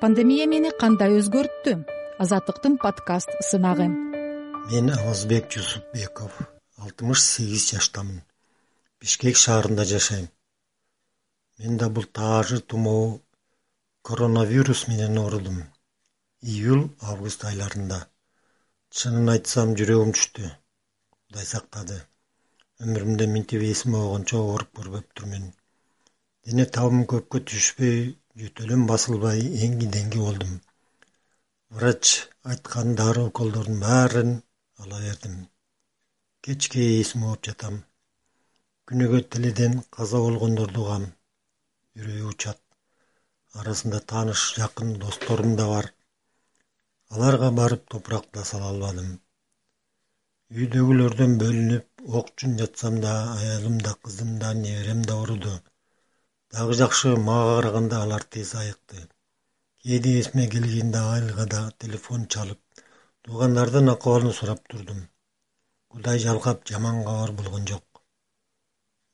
пандемия мени кандай өзгөрттү? Азаттыктын подкаст сынагы. Мен авазбек жусупбеков алтымыш сегиз жаштамын. Бишкек шаарында жашайм. Менде бул таажы тумоо коронавирус менен оорудум июль август айларында. Чынын айтсам жүрөгүм түштү. Кудай сактады? Өмүрүмдө минтип эсиме койгончо ооруп көрбөптүрмүн дене табым көпкө түшпөй жөтөлөм басылбай эңги деңги болдум. Врач айткан дары уколдордун баарын ала бердим. Кечке эсим ооп жатам. Күнөөгө тилиден каза болгондорду угам. Үрөйү учат. Арасында тааныш жакын досторум да бар. Аларга барып топурак да сала албадым. Үйдөгүлөрдөн бөлүнүп ок жун жатсам да аялым да кызым да неберем да ооруду дагы жакшы мага караганда алар тез айыкты. Кээде эсиме келгенде айылга да телефон чалып туугандардын акыбалын сурап турдум. Кудай жалгап жаман кабар болгон жок.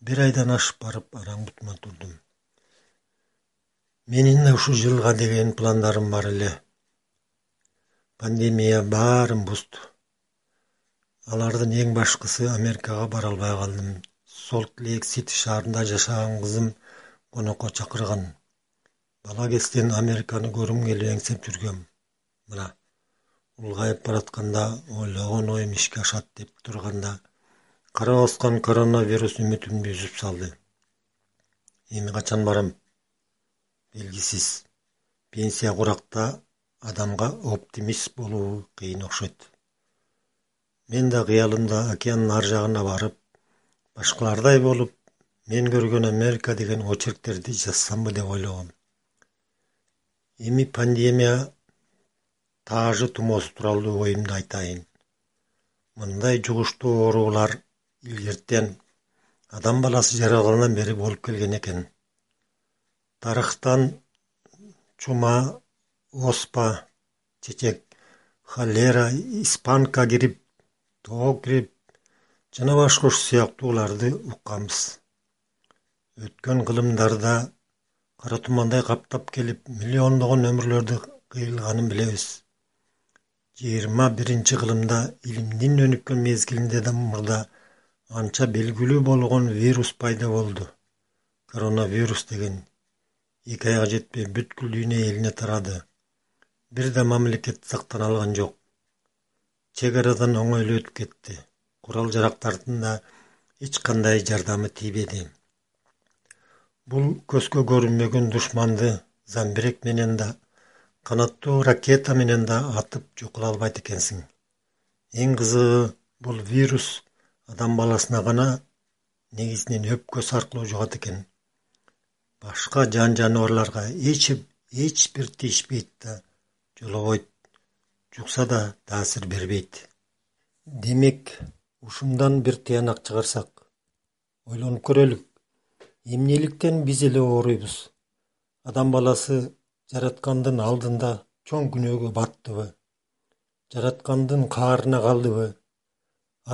Бир айдан ашып барып араң бутума турдум. Менин да ушул жылга деген пландарым бар эле. Пандемия баарын бузду. Алардын эң башкысы америкага бара албай калдым. Солт лейк сити шаарында жашаган кызым конокко чакырган. Бала кезден американы көргүм келип эңсеп жүргөм. Мына улгайып баратканда ойлогон оюм ишке ашат деп турганда кара баскан коронавирус үмүтүмдү үзүп салды. Эми качан барам? Белгисиз. Пенсия куракта адамга оптимист болуу кыйын окшойт. Мен да кыялымда океандын ар жагына барып башкалардай болуп мен көргөн америка деген очерктерди жазсамбы деп ойлогом. Эми пандемия таажы тумоосу тууралуу оюмду айтайын. Мындай жугуштуу оорулар илгертен адам баласы жаралгандан бери болуп келген экен. Тарыхтан чума оспа чечек холера испанка грипп тоо грипп жана башка ушул сыяктууларды укканбыз өткөн кылымдарда кара тумандай каптап келип миллиондогон өмүрлөрдү кыйылганын билебиз. Жыйырма биринчи кылымда илимдин өнүккөн мезгилинде да мурда анча белгилүү болгон вирус пайда болду. Коронавирус деген эки айга жетпей бүткүл дүйнө элине тарады. Бир да мамлекет сактана алган жок. Чек арадан оңойлуу өтүп кетти. Курал жарактардын да эч кандай жардамы тийбеди бул көзгө көрүнбөгөн душманды замбирек менен да канаттуу ракета менен да атып жок кыла албайт экенсиң. Эң кызыгы бул вирус адам баласына гана негизинен өпкөсү аркылуу жугат экен. Башка жан жаныбарларга эч бир тийишпейт да жолобойт жукса да таасир бербейт. Демек ушундан бир тыянак чыгарсак ойлонуп көрөлүк эмнеликтен биз эле ооруйбуз? Адам баласы жараткандын алдында чоң күнөөгө баттыбы жараткандын каарына калдыбы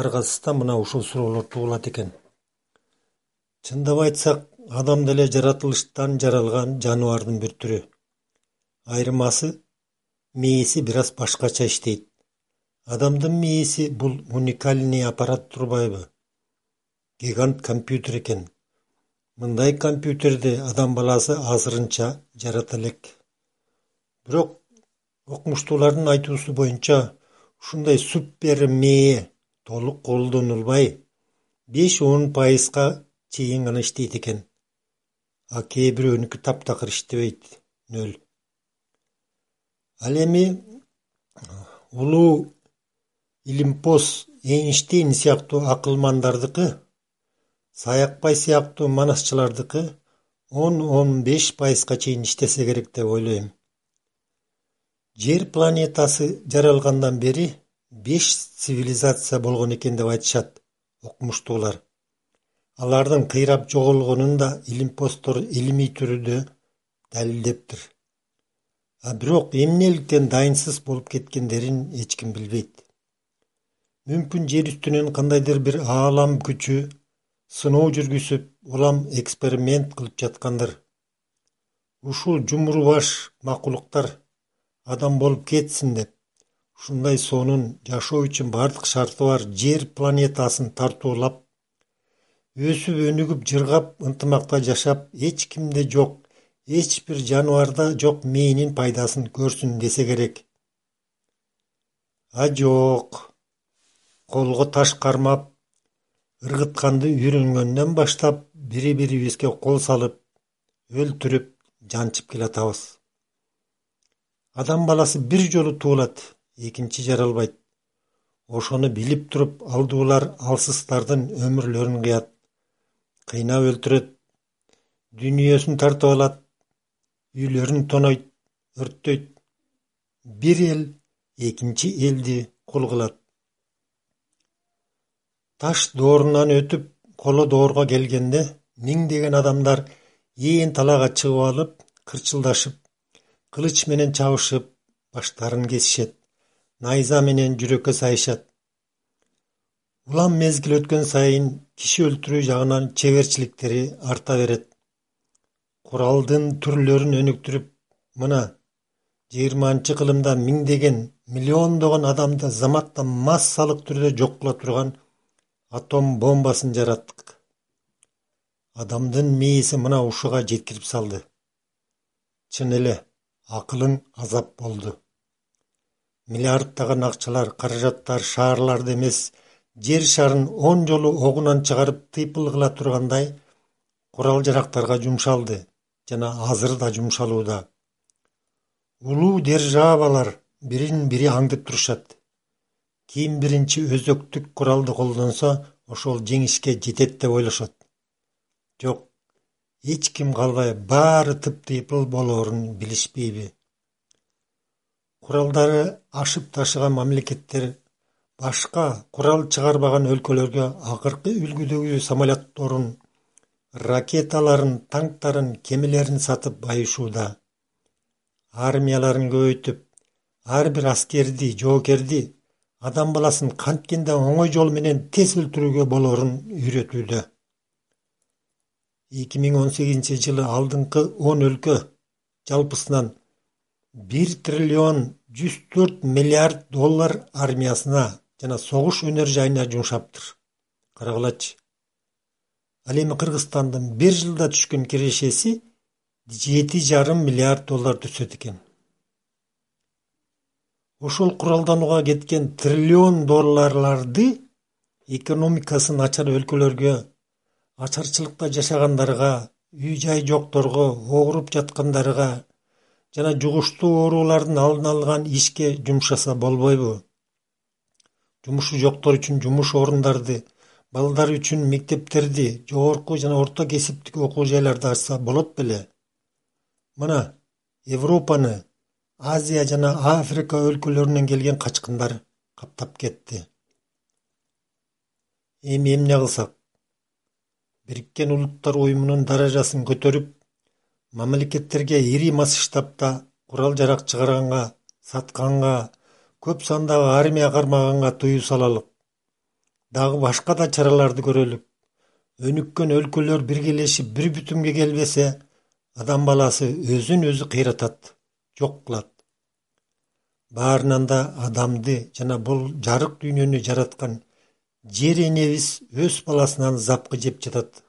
ар кайсысынан мына ушул суроолор туулат экен? Чындап айтсак адам деле жаратылыштан жаралган жаныбардын бир түрү. Айырмасы мээси бир аз башкача иштейт. Адамдын мээси бул уникальный аппарат турбайбы? Гигант компьютер экен мындай компьютерди адам баласы азырынча жарата элек. Бирок окумуштуулардын айтуусу боюнча ушундай супер мээ толук колдонулбай беш он пайызга чейин гана иштейт экен. А кээ бирөөнүкү таптакыр иштебейт нөл. Ал эми улуу илимпоз эйнштейн сыяктуу акылмандардыкы саякбай сыяктуу манасчылардыкы он он беш пайызга чейин иштесе керек деп ойлойм. Жер планетасы жаралгандан бери беш цивилизация болгон экен деп айтышат окумуштуулар. Алардын кыйрап жоголгонун да илимпоздор илимий түрдө далилдептир. А бирок эмнеликтен дайынсыз болуп кеткендерин эч ким билбейт. Мүмкүн жер үстүнөн кандайдыр бир аалам күчү сыноо жүргүзүп улам эксперимент кылып жаткандыр ушул жумуру баш макулуктар адам болуп кетсин деп ушундай сонун жашоо үчүн бардык шарты бар жер планетасын тартуулап өсүп өнүгүп жыргап ынтымакта жашап эч кимде жок эч бир жаныбарда жок мээнин пайдасын көрсүн десе керек. А жок колго таш кармап ыргытканды үйрөнгөндөн баштап бири бирибизге кол салып өлтүрүп жанчып келатабыз. Адам баласы бир жолу туулат экинчи жаралбайт. Ошону билип туруп алдуулар алсыздардын өмүрлөрүн кыят кыйнап өлтүрөт дүйнөсүн тартып алат үйлөрүн тонойт өрттөйт. Бир эл экинчи элди кул кылат таш доорунан өтүп коло доорго келгенде миңдеген адамдар ээн талаага чыгып алып кырчылдашып кылыч менен чабышып баштарын кесишет найза менен жүрөккө сайышат. Улам мезгил өткөн сайын киши өлтүрүү жагынан чеберчиликтери арта берет. Куралдын түрлөрүн өнүктүрүп мына жыйырманчы кылымда миңдеген миллиондогон адамды заматта массалык түрдө жок кыла турган атом бомбасын жараттык. Адамдын мээси мына ушуга жеткирип салды. Чын эле акылың азап болду. Миллиарддаган акчалар каражаттар шаарларды эмес. Жер шарын он жолу огунан чыгарып тыйпыл кыла тургандай курал жарактарга жумшалды жана азыр да жумшалууда. Улуу державалар бирин бири аңдып турушат ким биринчи өзөктүк куралды колдонсо ошол жеңишке жетет деп ойлошот. Жок эч ким калбай баары тыптыйпыл болоорун билишпейби. Куралдары ашып ташыган мамлекеттер башка курал чыгарбаган өлкөлөргө акыркы үлгүдөгү самолетторун ракеталарын танктарын кемелерин сатып байышууда. Армияларын көбөйтүп ар бир аскерди жоокерди адам баласын канткенде оңой жол менен тез өлтүрүүгө болоорун үйрөтүүдө. Эки миң он сегизинчи жылы алдыңкы он өлкө жалпысынан бир триллион жүз төрт миллиард доллар армиясына жана согуш өнөр жайына жумшаптыр. Карагылачы ал эми кыргызстандын бир жылда түшкөн кирешеси жети жарым миллиард доллар түшөт экен ошол куралданууга кеткен триллион долларларды экономикасы начар өлкөлөргө ачарчылыкта жашагандарга үй жай жокторго ооруп жаткандарга жана жугуштуу оорулардын алдын алган ишке жумшаса болбойбу. Жумушу жоктор үчүн жумуш орундарды балдар үчүн мектептерди жогорку жана орто кесиптик окуу жайларды ачса болот беле. Мына европаны азия жана африка өлкөлөрүнөн келген качкындар каптап кетти. Эми эмне кылсак? Бириккен улуттар уюмунун даражасын көтөрүп мамлекеттерге ири масштабта курал жарак чыгарганга сатканга көп сандагы армия кармаганга тыюу салалык. Дагы башка да чараларды көрөлүк. Өнүккөн өлкөлөр биргелешип бир бүтүмгө келбесе адам баласы өзүн өзү кыйратат жок кылат баарынан да адамды жана бул жарык дүйнөнү жараткан жер энебиз өз баласынан запкы жеп жатат.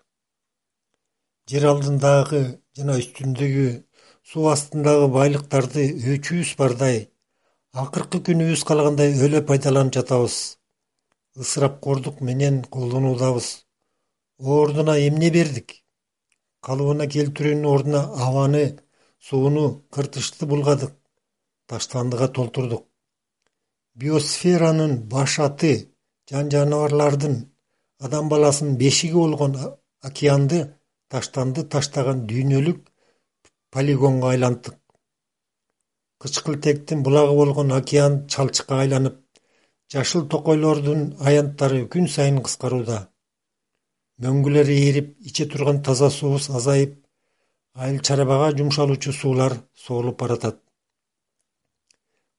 Жер алдындагы жана үстүндөгү суу астындагы байлыктарды өчүүбүз бардай акыркы күнүбүз калгандай өлө пайдаланып жатабыз. Ысырапкордук менен колдонуудабыз ордуна эмне бердик? Калыбына келтирүүнүн ордуна абаны сууну кыртышты булгадык таштандыга толтурдук. Биосферанын башаты жан жаныбарлардын адам баласынын бешиги болгон океанды таштанды таштаган дүйнөлүк полигонго айлантык кычкылтектин булагы болгон океан чалчыкка айланып жашыл токойлордун аянттары күн сайын кыскарууда. Мөңгүлөр ээрип иче турган таза суубуз азайып айыл чарбага жумшалуучу суулар соолуп баратат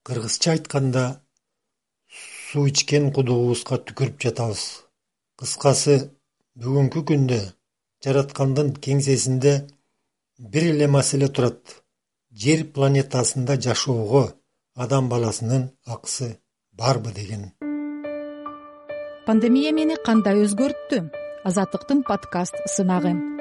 кыргызча айтканда суу ичкен кудугубузга түкүрүп жатабыз. Кыскасы бүгүнкү күндө жараткандын кеңсесинде бир эле маселе турат. Жер планетасында жашоого адам баласынын акысы барбы деген. Пандемия мени кандай өзгөрттү? Азаттыктын подкаст сынагы